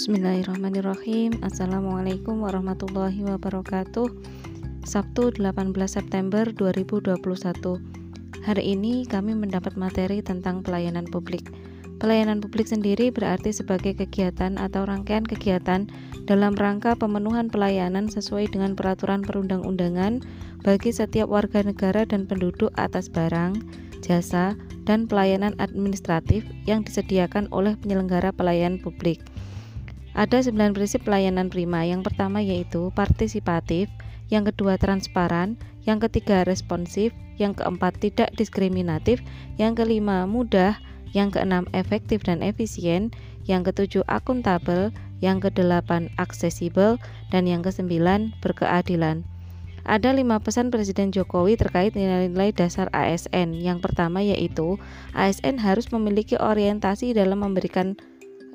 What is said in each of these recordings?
Bismillahirrahmanirrahim. Assalamualaikum warahmatullahi wabarakatuh. Sabtu 18 September 2021 Hari ini kami mendapat materi tentang pelayanan publik. Pelayanan publik sendiri berarti sebagai kegiatan atau rangkaian kegiatan dalam rangka pemenuhan pelayanan sesuai dengan peraturan perundang-undangan bagi setiap warga negara dan penduduk atas barang, jasa, dan pelayanan administratif yang disediakan oleh penyelenggara pelayanan publik. Ada sembilan prinsip pelayanan prima. Yang pertama yaitu partisipatif, yang kedua transparan, yang ketiga responsif, yang keempat tidak diskriminatif, yang kelima mudah, yang keenam efektif dan efisien, yang ketujuh akuntabel, yang kedelapan aksesibel, dan yang kesembilan berkeadilan. Ada lima pesan Presiden Jokowi terkait nilai-nilai dasar ASN. Yang pertama yaitu ASN harus memiliki orientasi dalam memberikan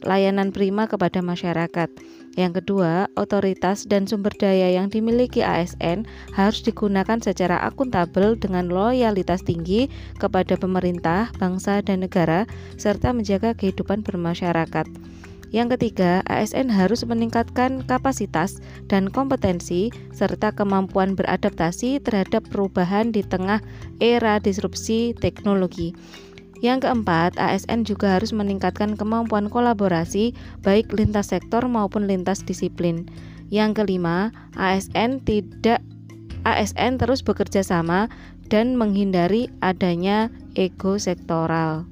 layanan prima kepada masyarakat. Yang kedua, otoritas dan sumber daya yang dimiliki ASN harus digunakan secara akuntabel dengan loyalitas tinggi kepada pemerintah, bangsa, dan negara, serta menjaga kehidupan bermasyarakat. Yang ketiga, ASN harus meningkatkan kapasitas dan kompetensi serta kemampuan beradaptasi terhadap perubahan di tengah era disrupsi teknologi. Yang keempat, ASN juga harus meningkatkan kemampuan kolaborasi baik lintas sektor maupun lintas disiplin. Yang kelima, ASN tidak ASN terus bekerja sama dan menghindari adanya ego sektoral.